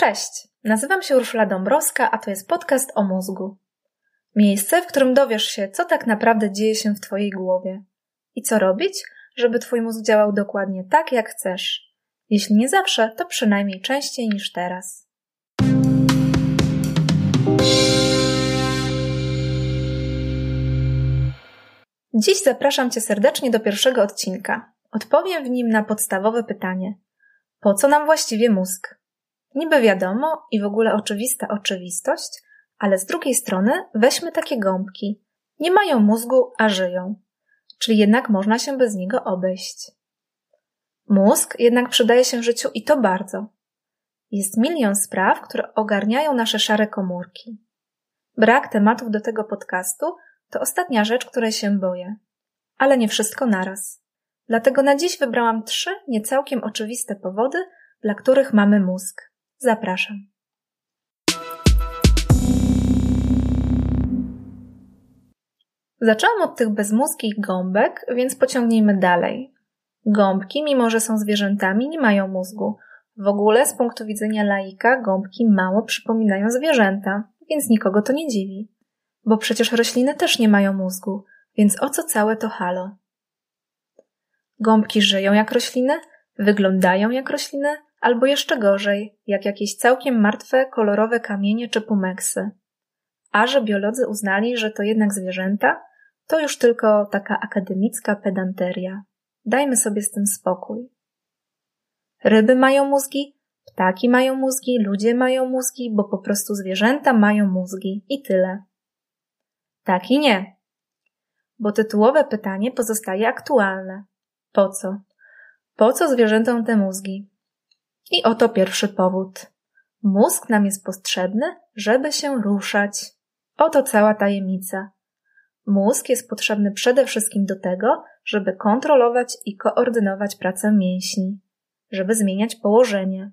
Cześć, nazywam się Urszula Dąbrowska, a to jest podcast o mózgu. Miejsce, w którym dowiesz się, co tak naprawdę dzieje się w Twojej głowie i co robić, żeby Twój mózg działał dokładnie tak, jak chcesz. Jeśli nie zawsze, to przynajmniej częściej niż teraz. Dziś zapraszam Cię serdecznie do pierwszego odcinka. Odpowiem w nim na podstawowe pytanie: po co nam właściwie mózg? Niby wiadomo i w ogóle oczywista oczywistość, ale z drugiej strony weźmy takie gąbki. Nie mają mózgu, a żyją. Czyli jednak można się bez niego obejść. Mózg jednak przydaje się życiu i to bardzo. Jest milion spraw, które ogarniają nasze szare komórki. Brak tematów do tego podcastu to ostatnia rzecz, której się boję. Ale nie wszystko naraz. Dlatego na dziś wybrałam trzy niecałkiem oczywiste powody, dla których mamy mózg. Zapraszam. Zaczęłam od tych bezmózgich gąbek, więc pociągnijmy dalej. Gąbki, mimo że są zwierzętami, nie mają mózgu. W ogóle z punktu widzenia laika gąbki mało przypominają zwierzęta, więc nikogo to nie dziwi. Bo przecież rośliny też nie mają mózgu, więc o co całe to halo? Gąbki żyją jak rośliny, wyglądają jak rośliny, albo jeszcze gorzej, jak jakieś całkiem martwe, kolorowe kamienie czy pumeksy. A że biolodzy uznali, że to jednak zwierzęta, to już tylko taka akademicka pedanteria. Dajmy sobie z tym spokój. Ryby mają mózgi, ptaki mają mózgi, ludzie mają mózgi, bo po prostu zwierzęta mają mózgi i tyle. Tak i nie. Bo tytułowe pytanie pozostaje aktualne. Po co? Po co zwierzętom te mózgi? I oto pierwszy powód. Mózg nam jest potrzebny, żeby się ruszać. Oto cała tajemnica. Mózg jest potrzebny przede wszystkim do tego, żeby kontrolować i koordynować pracę mięśni, żeby zmieniać położenie,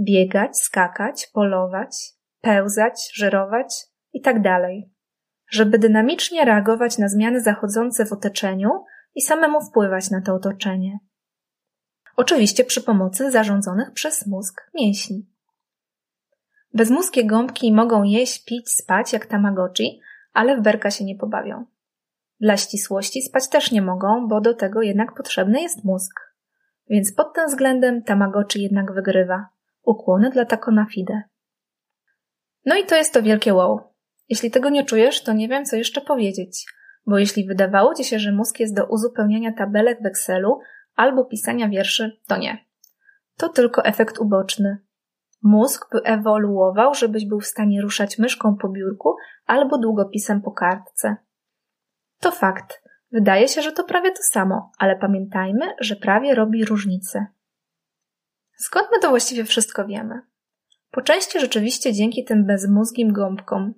biegać, skakać, polować, pełzać, żerować itd. Tak żeby dynamicznie reagować na zmiany zachodzące w otoczeniu i samemu wpływać na to otoczenie. Oczywiście przy pomocy zarządzonych przez mózg mięśni. Bezmózgie gąbki mogą jeść, pić, spać jak tamagotchi, ale w berka się nie pobawią. Dla ścisłości spać też nie mogą, bo do tego jednak potrzebny jest mózg. Więc pod tym względem tamagotchi jednak wygrywa. Ukłony dla Takona Fide. No i to jest to wielkie wow. Jeśli tego nie czujesz, to nie wiem, co jeszcze powiedzieć. Bo jeśli wydawało ci się, że mózg jest do uzupełniania tabelek w Excelu albo pisania wierszy, to nie. To tylko efekt uboczny. Mózg by ewoluował, żebyś był w stanie ruszać myszką po biurku albo długopisem po kartce. To fakt. Wydaje się, że to prawie to samo, ale pamiętajmy, że prawie robi różnicę. Skąd my to właściwie wszystko wiemy? Po części rzeczywiście dzięki tym bezmózgim gąbkom,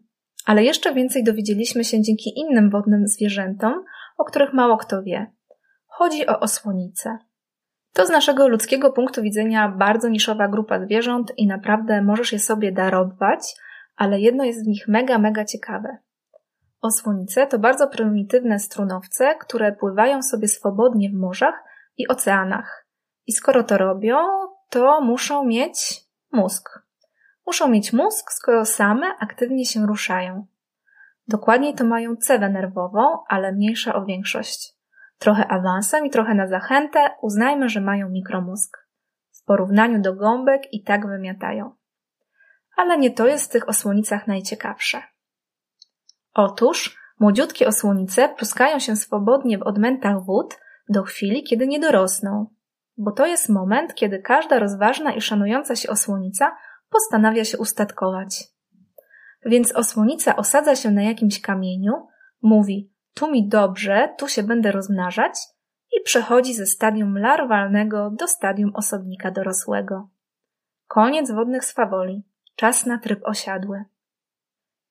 ale jeszcze więcej dowiedzieliśmy się dzięki innym wodnym zwierzętom, o których mało kto wie. Chodzi o osłonice. To z naszego ludzkiego punktu widzenia bardzo niszowa grupa zwierząt i naprawdę możesz je sobie darować, ale jedno jest w nich mega, mega ciekawe. Osłonice to bardzo prymitywne strunowce, które pływają sobie swobodnie w morzach i oceanach. I skoro to robią, to muszą mieć mózg. Muszą mieć mózg, skoro same aktywnie się ruszają. Dokładniej to mają cewę nerwową, ale mniejsza o większość. Trochę awansem i trochę na zachętę uznajmy, że mają mikromózg. W porównaniu do gąbek i tak wymiatają. Ale nie to jest w tych osłonicach najciekawsze. Otóż młodziutkie osłonice pluskają się swobodnie w odmętach wód do chwili, kiedy nie dorosną, bo to jest moment, kiedy każda rozważna i szanująca się osłonica postanawia się ustatkować. Więc osłonica osadza się na jakimś kamieniu, mówi tu mi dobrze, tu się będę rozmnażać i przechodzi ze stadium larwalnego do stadium osobnika dorosłego. Koniec wodnych swawoli. Czas na tryb osiadły.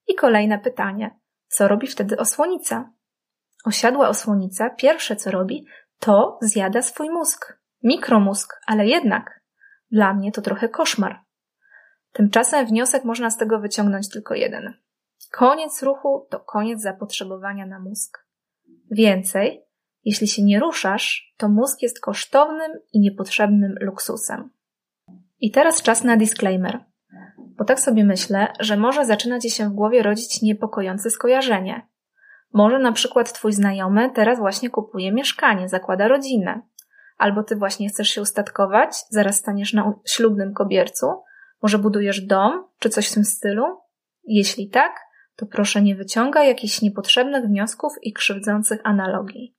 I kolejne pytanie. Co robi wtedy osłonica? Osiadła osłonica pierwsze co robi, to zjada swój mózg. Mikromózg, ale jednak. Dla mnie to trochę koszmar. Tymczasem wniosek można z tego wyciągnąć tylko jeden. Koniec ruchu to koniec zapotrzebowania na mózg. Więcej, jeśli się nie ruszasz, to mózg jest kosztownym i niepotrzebnym luksusem. I teraz czas na disclaimer. Bo tak sobie myślę, że może zaczyna ci się w głowie rodzić niepokojące skojarzenie. Może na przykład twój znajomy teraz właśnie kupuje mieszkanie, zakłada rodzinę. Albo ty właśnie chcesz się ustatkować, zaraz staniesz na ślubnym kobiercu. Może budujesz dom, czy coś w tym stylu? Jeśli tak, to proszę nie wyciągaj jakichś niepotrzebnych wniosków i krzywdzących analogii.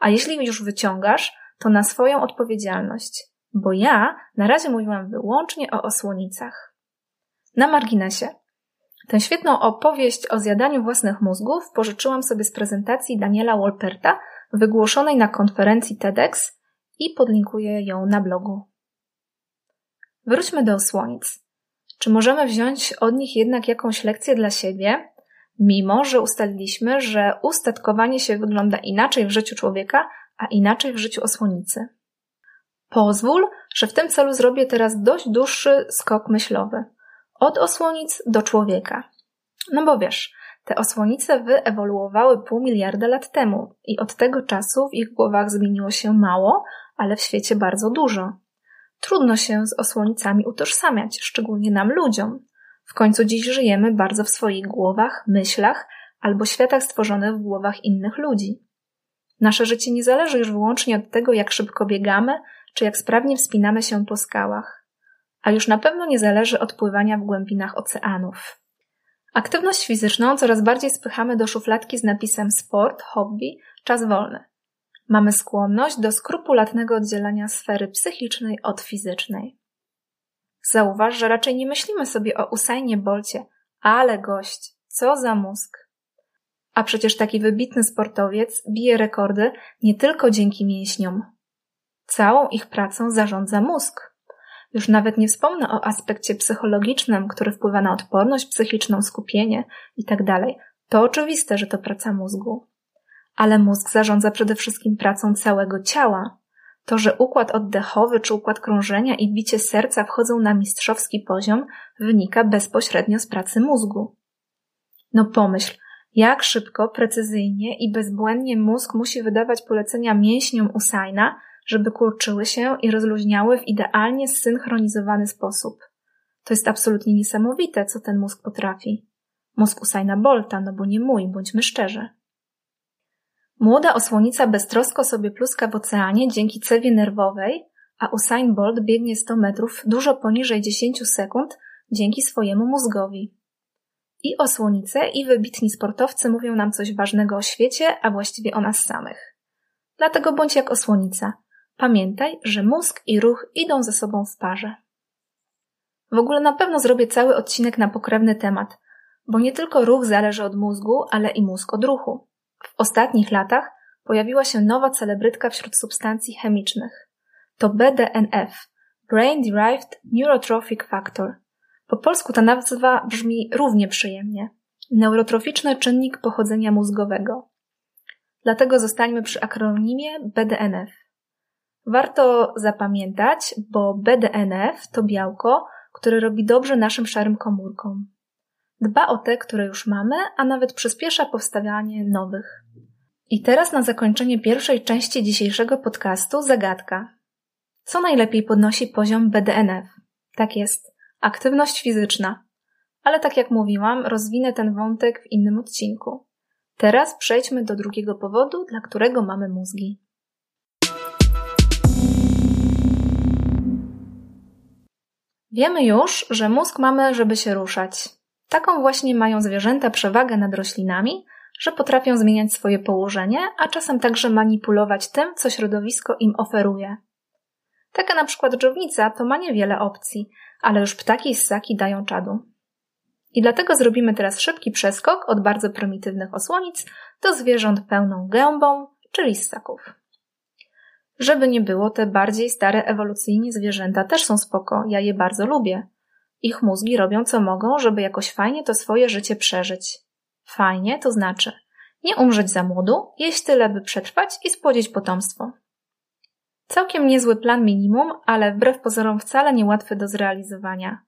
A jeśli już wyciągasz, to na swoją odpowiedzialność, bo ja na razie mówiłam wyłącznie o osłonicach. Na marginesie. Tę świetną opowieść o zjadaniu własnych mózgów pożyczyłam sobie z prezentacji Daniela Wolperta wygłoszonej na konferencji TEDx i podlinkuję ją na blogu. Wróćmy do osłonic. Czy możemy wziąć od nich jednak jakąś lekcję dla siebie, mimo że ustaliliśmy, że ustatkowanie się wygląda inaczej w życiu człowieka, a inaczej w życiu osłonicy? Pozwól, że w tym celu zrobię teraz dość dłuższy skok myślowy. Od osłonic do człowieka. No bo wiesz, te osłonice wyewoluowały pół miliarda lat temu i od tego czasu w ich głowach zmieniło się mało, ale w świecie bardzo dużo. Trudno się z osłonicami utożsamiać, szczególnie nam ludziom. W końcu dziś żyjemy bardzo w swoich głowach, myślach albo światach stworzonych w głowach innych ludzi. Nasze życie nie zależy już wyłącznie od tego, jak szybko biegamy, czy jak sprawnie wspinamy się po skałach. A już na pewno nie zależy od pływania w głębinach oceanów. Aktywność fizyczną coraz bardziej spychamy do szufladki z napisem sport, hobby, czas wolny. Mamy skłonność do skrupulatnego oddzielania sfery psychicznej od fizycznej. Zauważ, że raczej nie myślimy sobie o Usainie Bolcie, ale gość, co za mózg. A przecież taki wybitny sportowiec bije rekordy nie tylko dzięki mięśniom. Całą ich pracą zarządza mózg. Już nawet nie wspomnę o aspekcie psychologicznym, który wpływa na odporność psychiczną, skupienie itd. Tak to oczywiste, że to praca mózgu. Ale mózg zarządza przede wszystkim pracą całego ciała. To, że układ oddechowy czy układ krążenia i bicie serca wchodzą na mistrzowski poziom, wynika bezpośrednio z pracy mózgu. No pomyśl, jak szybko, precyzyjnie i bezbłędnie mózg musi wydawać polecenia mięśniom Usaina, żeby kurczyły się i rozluźniały w idealnie zsynchronizowany sposób. To jest absolutnie niesamowite, co ten mózg potrafi. Mózg Usaina Bolta, no bo nie mój, bądźmy szczerzy. Młoda osłonica beztrosko sobie pluska w oceanie dzięki cewie nerwowej, a Usain Bolt biegnie 100 metrów dużo poniżej 10 sekund dzięki swojemu mózgowi. I osłonice, i wybitni sportowcy mówią nam coś ważnego o świecie, a właściwie o nas samych. Dlatego bądź jak osłonica. Pamiętaj, że mózg i ruch idą ze sobą w parze. W ogóle na pewno zrobię cały odcinek na pokrewny temat, bo nie tylko ruch zależy od mózgu, ale i mózg od ruchu. W ostatnich latach pojawiła się nowa celebrytka wśród substancji chemicznych. To BDNF Brain Derived Neurotrophic Factor. Po polsku ta nazwa brzmi równie przyjemnie. Neurotroficzny czynnik pochodzenia mózgowego. Dlatego zostańmy przy akronimie BDNF. Warto zapamiętać, bo BDNF to białko, które robi dobrze naszym szarym komórkom. Dba o te, które już mamy, a nawet przyspiesza powstawianie nowych. I teraz na zakończenie pierwszej części dzisiejszego podcastu zagadka. Co najlepiej podnosi poziom BDNF? Tak jest, aktywność fizyczna. Ale tak jak mówiłam, rozwinę ten wątek w innym odcinku. Teraz przejdźmy do drugiego powodu, dla którego mamy mózgi. Wiemy już, że mózg mamy, żeby się ruszać. Taką właśnie mają zwierzęta przewagę nad roślinami, że potrafią zmieniać swoje położenie, a czasem także manipulować tym, co środowisko im oferuje. Taka na przykład dżownica to ma niewiele opcji, ale już ptaki i ssaki dają czadu. I dlatego zrobimy teraz szybki przeskok od bardzo prymitywnych osłonic do zwierząt pełną gębą, czyli ssaków. Żeby nie było, te bardziej stare ewolucyjnie zwierzęta też są spoko, ja je bardzo lubię. Ich mózgi robią co mogą, żeby jakoś fajnie to swoje życie przeżyć. Fajnie to znaczy nie umrzeć za młodu, jeść tyle, by przetrwać i spłodzić potomstwo. Całkiem niezły plan minimum, ale wbrew pozorom wcale niełatwy do zrealizowania.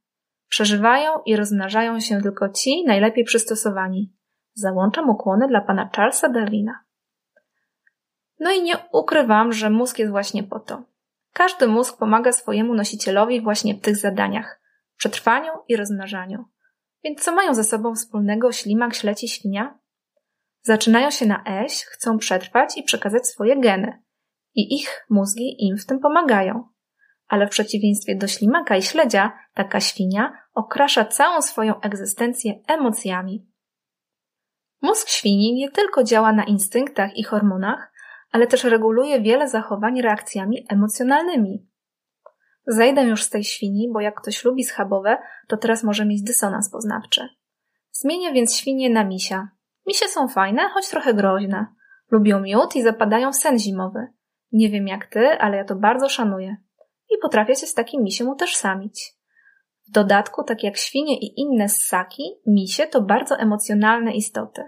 Przeżywają i rozmnażają się tylko ci najlepiej przystosowani. Załączam ukłony dla pana Charlesa Darwina. No i nie ukrywam, że mózg jest właśnie po to. Każdy mózg pomaga swojemu nosicielowi właśnie w tych zadaniach. Przetrwaniu i rozmnażaniu. Więc co mają ze sobą wspólnego ślimak, śleć i świnia? Zaczynają się na eś, chcą przetrwać i przekazać swoje geny. I ich mózgi im w tym pomagają. Ale w przeciwieństwie do ślimaka i śledzia, taka świnia okrasza całą swoją egzystencję emocjami. Mózg świni nie tylko działa na instynktach i hormonach, ale też reguluje wiele zachowań reakcjami emocjonalnymi. Zejdę już z tej świni, bo jak ktoś lubi schabowe, to teraz może mieć dysonans poznawczy. Zmienię więc świnię na misia. Misie są fajne, choć trochę groźne. Lubią miód i zapadają w sen zimowy. Nie wiem jak ty, ale ja to bardzo szanuję. I potrafię się z takim misiem utożsamić. W dodatku, tak jak świnie i inne ssaki, misie to bardzo emocjonalne istoty.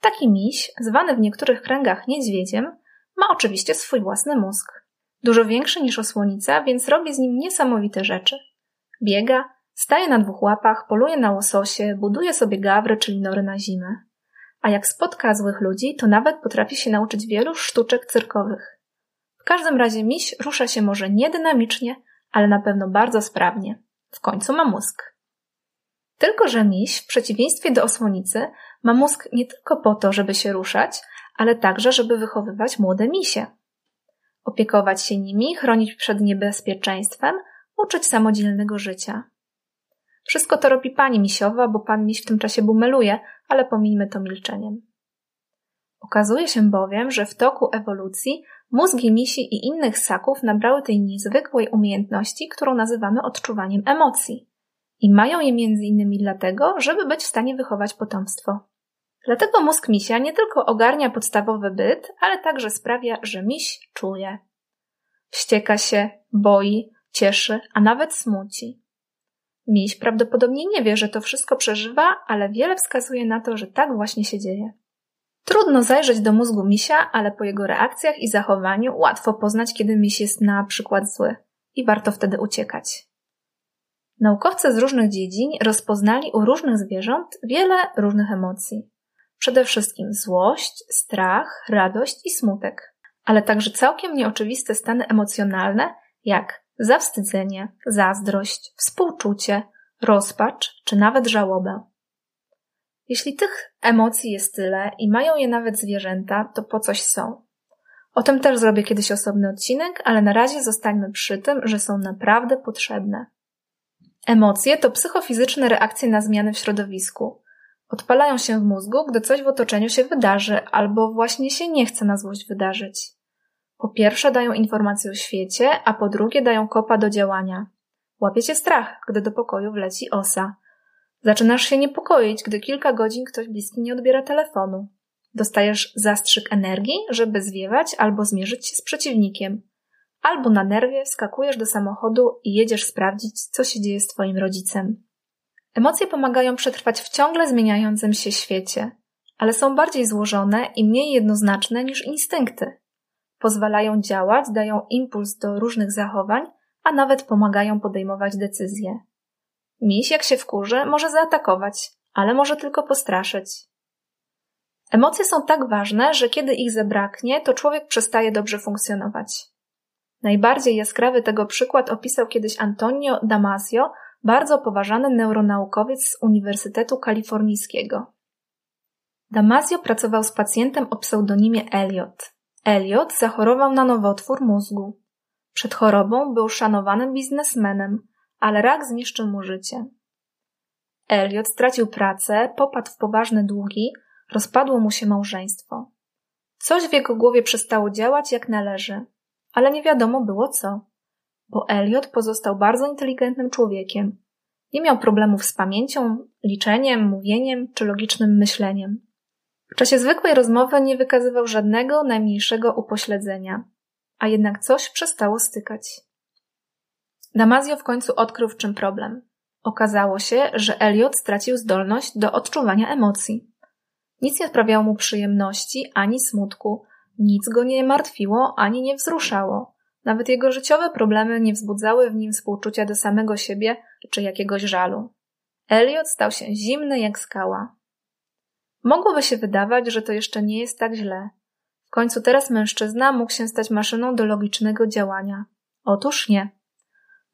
Taki miś, zwany w niektórych kręgach niedźwiedziem, ma oczywiście swój własny mózg. Dużo większy niż osłonica, więc robi z nim niesamowite rzeczy. Biega, staje na dwóch łapach, poluje na łososie, buduje sobie gawry, czyli nory na zimę. A jak spotka złych ludzi, to nawet potrafi się nauczyć wielu sztuczek cyrkowych. W każdym razie miś rusza się może nie dynamicznie, ale na pewno bardzo sprawnie. W końcu ma mózg. Tylko, że miś, w przeciwieństwie do osłonicy, ma mózg nie tylko po to, żeby się ruszać, ale także, żeby wychowywać młode misie. Opiekować się nimi, chronić przed niebezpieczeństwem, uczyć samodzielnego życia. Wszystko to robi pani misiowa, bo pan miś w tym czasie bumeluje, ale pomińmy to milczeniem. Okazuje się bowiem, że w toku ewolucji mózgi misi i innych ssaków nabrały tej niezwykłej umiejętności, którą nazywamy odczuwaniem emocji. I mają je między innymi dlatego, żeby być w stanie wychować potomstwo. Dlatego mózg misia nie tylko ogarnia podstawowy byt, ale także sprawia, że miś czuje. Wścieka się, boi, cieszy, a nawet smuci. Miś prawdopodobnie nie wie, że to wszystko przeżywa, ale wiele wskazuje na to, że tak właśnie się dzieje. Trudno zajrzeć do mózgu misia, ale po jego reakcjach i zachowaniu łatwo poznać, kiedy miś jest na przykład zły i warto wtedy uciekać. Naukowcy z różnych dziedzin rozpoznali u różnych zwierząt wiele różnych emocji. Przede wszystkim złość, strach, radość i smutek, ale także całkiem nieoczywiste stany emocjonalne, jak zawstydzenie, zazdrość, współczucie, rozpacz czy nawet żałobę. Jeśli tych emocji jest tyle i mają je nawet zwierzęta, to po coś są. O tym też zrobię kiedyś osobny odcinek, ale na razie zostańmy przy tym, że są naprawdę potrzebne. Emocje to psychofizyczne reakcje na zmiany w środowisku. Odpalają się w mózgu, gdy coś w otoczeniu się wydarzy albo właśnie się nie chce na złość wydarzyć. Po pierwsze dają informacje o świecie, a po drugie dają kopa do działania. Łapiecie strach, gdy do pokoju wleci osa. Zaczynasz się niepokoić, gdy kilka godzin ktoś bliski nie odbiera telefonu. Dostajesz zastrzyk energii, żeby zwiewać albo zmierzyć się z przeciwnikiem. Albo na nerwie skakujesz do samochodu i jedziesz sprawdzić, co się dzieje z twoim rodzicem. Emocje pomagają przetrwać w ciągle zmieniającym się świecie, ale są bardziej złożone i mniej jednoznaczne niż instynkty. Pozwalają działać, dają impuls do różnych zachowań, a nawet pomagają podejmować decyzje. Miś, jak się wkurzy, może zaatakować, ale może tylko postraszyć. Emocje są tak ważne, że kiedy ich zabraknie, to człowiek przestaje dobrze funkcjonować. Najbardziej jaskrawy tego przykład opisał kiedyś Antonio Damasio, bardzo poważany neuronaukowiec z Uniwersytetu Kalifornijskiego. Damasio pracował z pacjentem o pseudonimie Elliot. Elliot zachorował na nowotwór mózgu. Przed chorobą był szanowanym biznesmenem, ale rak zniszczył mu życie. Elliot stracił pracę, popadł w poważne długi, rozpadło mu się małżeństwo. Coś w jego głowie przestało działać jak należy, ale nie wiadomo było co bo Elliot pozostał bardzo inteligentnym człowiekiem. Nie miał problemów z pamięcią, liczeniem, mówieniem czy logicznym myśleniem. W czasie zwykłej rozmowy nie wykazywał żadnego najmniejszego upośledzenia, a jednak coś przestało stykać. Damazio w końcu odkrył w czym problem. Okazało się, że Elliot stracił zdolność do odczuwania emocji. Nic nie sprawiało mu przyjemności ani smutku, nic go nie martwiło ani nie wzruszało. Nawet jego życiowe problemy nie wzbudzały w nim współczucia do samego siebie czy jakiegoś żalu. Elliot stał się zimny jak skała. Mogłoby się wydawać, że to jeszcze nie jest tak źle. W końcu teraz mężczyzna mógł się stać maszyną do logicznego działania. Otóż nie.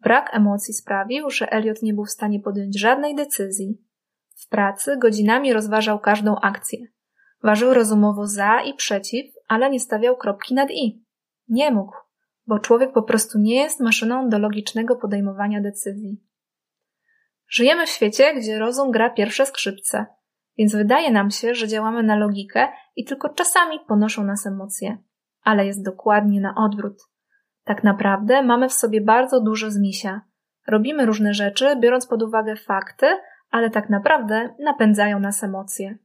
Brak emocji sprawił, że Elliot nie był w stanie podjąć żadnej decyzji. W pracy godzinami rozważał każdą akcję. Ważył rozumowo za i przeciw, ale nie stawiał kropki nad i. Nie mógł, bo człowiek po prostu nie jest maszyną do logicznego podejmowania decyzji. Żyjemy w świecie, gdzie rozum gra pierwsze skrzypce, więc wydaje nam się, że działamy na logikę i tylko czasami ponoszą nas emocje. Ale jest dokładnie na odwrót. Tak naprawdę mamy w sobie bardzo dużo zmisia. Robimy różne rzeczy, biorąc pod uwagę fakty, ale tak naprawdę napędzają nas emocje.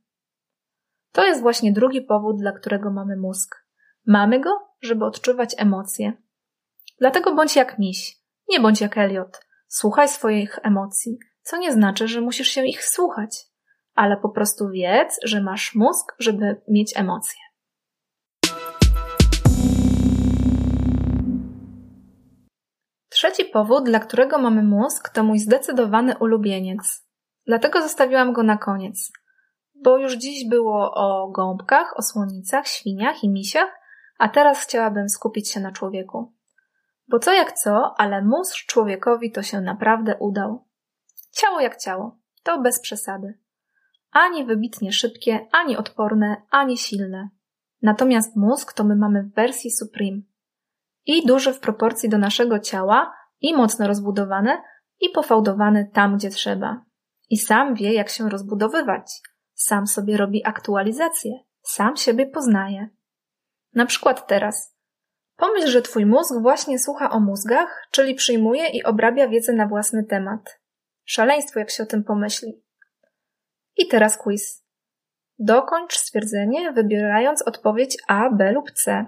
To jest właśnie drugi powód, dla którego mamy mózg. Mamy go, żeby odczuwać emocje. Dlatego bądź jak miś, nie bądź jak Elliot. Słuchaj swoich emocji, co nie znaczy, że musisz się ich słuchać, ale po prostu wiedz, że masz mózg, żeby mieć emocje. Trzeci powód, dla którego mamy mózg, to mój zdecydowany ulubieniec. Dlatego zostawiłam go na koniec. Bo już dziś było o gąbkach, o słonicach, świniach i misiach, a teraz chciałabym skupić się na człowieku. Bo co jak co, ale mózg człowiekowi to się naprawdę udał. Ciało jak ciało, to bez przesady. Ani wybitnie szybkie, ani odporne, ani silne. Natomiast mózg to my mamy w wersji Supreme. I duży w proporcji do naszego ciała, i mocno rozbudowany, i pofałdowany tam, gdzie trzeba. I sam wie, jak się rozbudowywać. Sam sobie robi aktualizację. Sam siebie poznaje. Na przykład teraz. Pomyśl, że twój mózg właśnie słucha o mózgach, czyli przyjmuje i obrabia wiedzę na własny temat. Szaleństwo, jak się o tym pomyśli. I teraz quiz. Dokończ stwierdzenie, wybierając odpowiedź A, B lub C.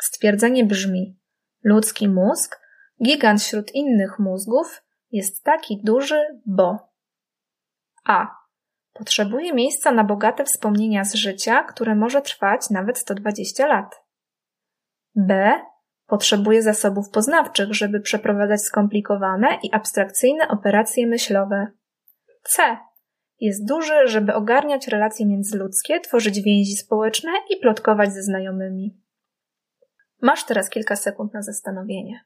Stwierdzenie brzmi: Ludzki mózg, gigant wśród innych mózgów, jest taki duży, bo A. Potrzebuje miejsca na bogate wspomnienia z życia, które może trwać nawet 120 lat. B. Potrzebuje zasobów poznawczych, żeby przeprowadzać skomplikowane i abstrakcyjne operacje myślowe. C. Jest duży, żeby ogarniać relacje międzyludzkie, tworzyć więzi społeczne i plotkować ze znajomymi. Masz teraz kilka sekund na zastanowienie.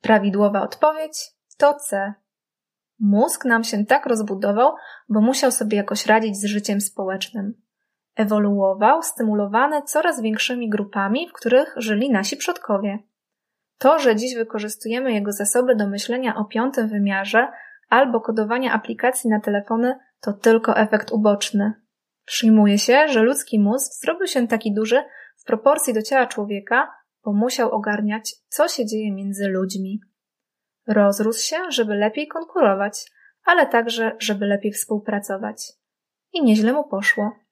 Prawidłowa odpowiedź to C. Mózg nam się tak rozbudował, bo musiał sobie jakoś radzić z życiem społecznym. Ewoluował, stymulowany coraz większymi grupami, w których żyli nasi przodkowie. To, że dziś wykorzystujemy jego zasoby do myślenia o piątym wymiarze albo kodowania aplikacji na telefony, to tylko efekt uboczny. Przyjmuje się, że ludzki mózg zrobił się taki duży w proporcji do ciała człowieka, bo musiał ogarniać, co się dzieje między ludźmi. Rozrósł się, żeby lepiej konkurować, ale także, żeby lepiej współpracować. I nieźle mu poszło.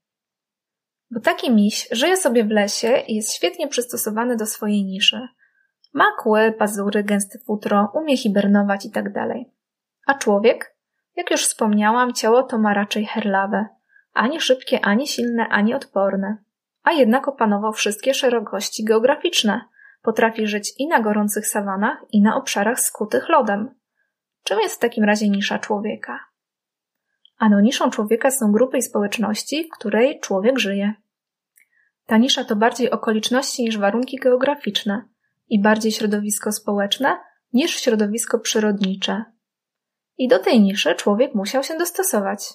Bo taki miś żyje sobie w lesie i jest świetnie przystosowany do swojej niszy. Ma kły, pazury, gęste futro, umie hibernować itd. Tak A człowiek? Jak już wspomniałam, ciało to ma raczej herlawe. Ani szybkie, ani silne, ani odporne. A jednak opanował wszystkie szerokości geograficzne. Potrafi żyć i na gorących sawanach, i na obszarach skutych lodem. Czym jest w takim razie nisza człowieka? Ano niszą człowieka są grupy i społeczności, w której człowiek żyje. Ta nisza to bardziej okoliczności niż warunki geograficzne i bardziej środowisko społeczne niż środowisko przyrodnicze. I do tej niszy człowiek musiał się dostosować.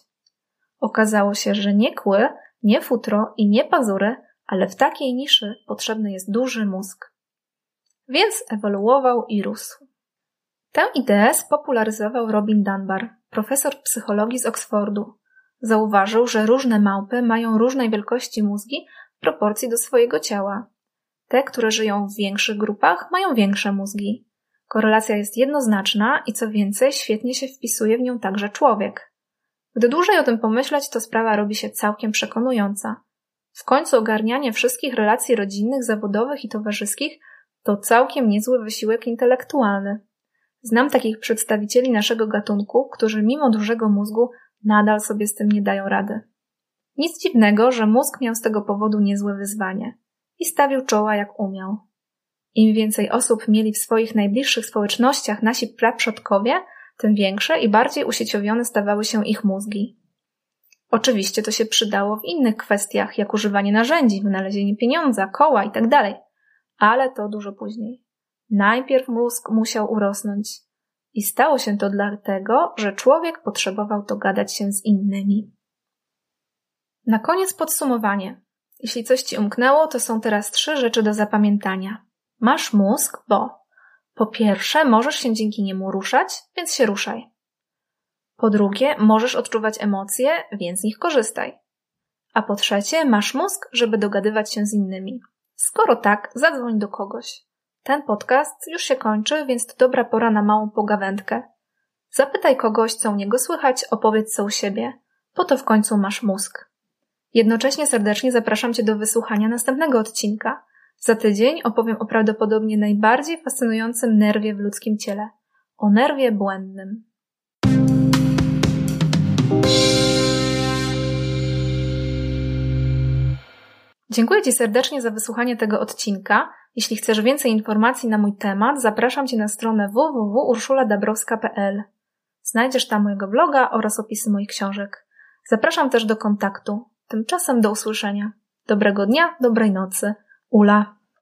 Okazało się, że nie kły, nie futro i nie pazury, ale w takiej niszy potrzebny jest duży mózg. Więc ewoluował i rósł. Tę ideę spopularyzował Robin Dunbar, profesor psychologii z Oksfordu. Zauważył, że różne małpy mają różnej wielkości mózgi w proporcji do swojego ciała. Te, które żyją w większych grupach, mają większe mózgi. Korelacja jest jednoznaczna i co więcej, świetnie się wpisuje w nią także człowiek. Gdy dłużej o tym pomyśleć, to sprawa robi się całkiem przekonująca. W końcu ogarnianie wszystkich relacji rodzinnych, zawodowych i towarzyskich to całkiem niezły wysiłek intelektualny. Znam takich przedstawicieli naszego gatunku, którzy mimo dużego mózgu nadal sobie z tym nie dają rady. Nic dziwnego, że mózg miał z tego powodu niezłe wyzwanie i stawił czoła jak umiał. Im więcej osób mieli w swoich najbliższych społecznościach nasi praprzodkowie, tym większe i bardziej usieciowione stawały się ich mózgi. Oczywiście to się przydało w innych kwestiach, jak używanie narzędzi, wynalezienie pieniądza, koła itd., tak ale to dużo później. Najpierw mózg musiał urosnąć. I stało się to dlatego, że człowiek potrzebował dogadać się z innymi. Na koniec podsumowanie. Jeśli coś ci umknęło, to są teraz trzy rzeczy do zapamiętania. Masz mózg, bo po pierwsze, możesz się dzięki niemu ruszać, więc się ruszaj. Po drugie, możesz odczuwać emocje, więc z nich korzystaj. A po trzecie, masz mózg, żeby dogadywać się z innymi. Skoro tak, zadzwoń do kogoś. Ten podcast już się kończy, więc to dobra pora na małą pogawędkę. Zapytaj kogoś, co u niego słychać, opowiedz co u siebie. Po to w końcu masz mózg. Jednocześnie serdecznie zapraszam Cię do wysłuchania następnego odcinka. Za tydzień opowiem o prawdopodobnie najbardziej fascynującym nerwie w ludzkim ciele o nerwie błędnym. Dziękuję Ci serdecznie za wysłuchanie tego odcinka. Jeśli chcesz więcej informacji na mój temat, zapraszam Cię na stronę www.urszuladabrowska.pl. Znajdziesz tam mojego bloga oraz opisy moich książek. Zapraszam też do kontaktu. Tymczasem do usłyszenia. Dobrego dnia, dobrej nocy. Ula.